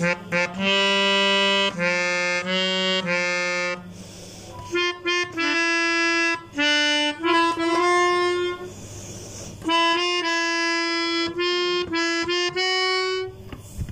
Mm-hmm.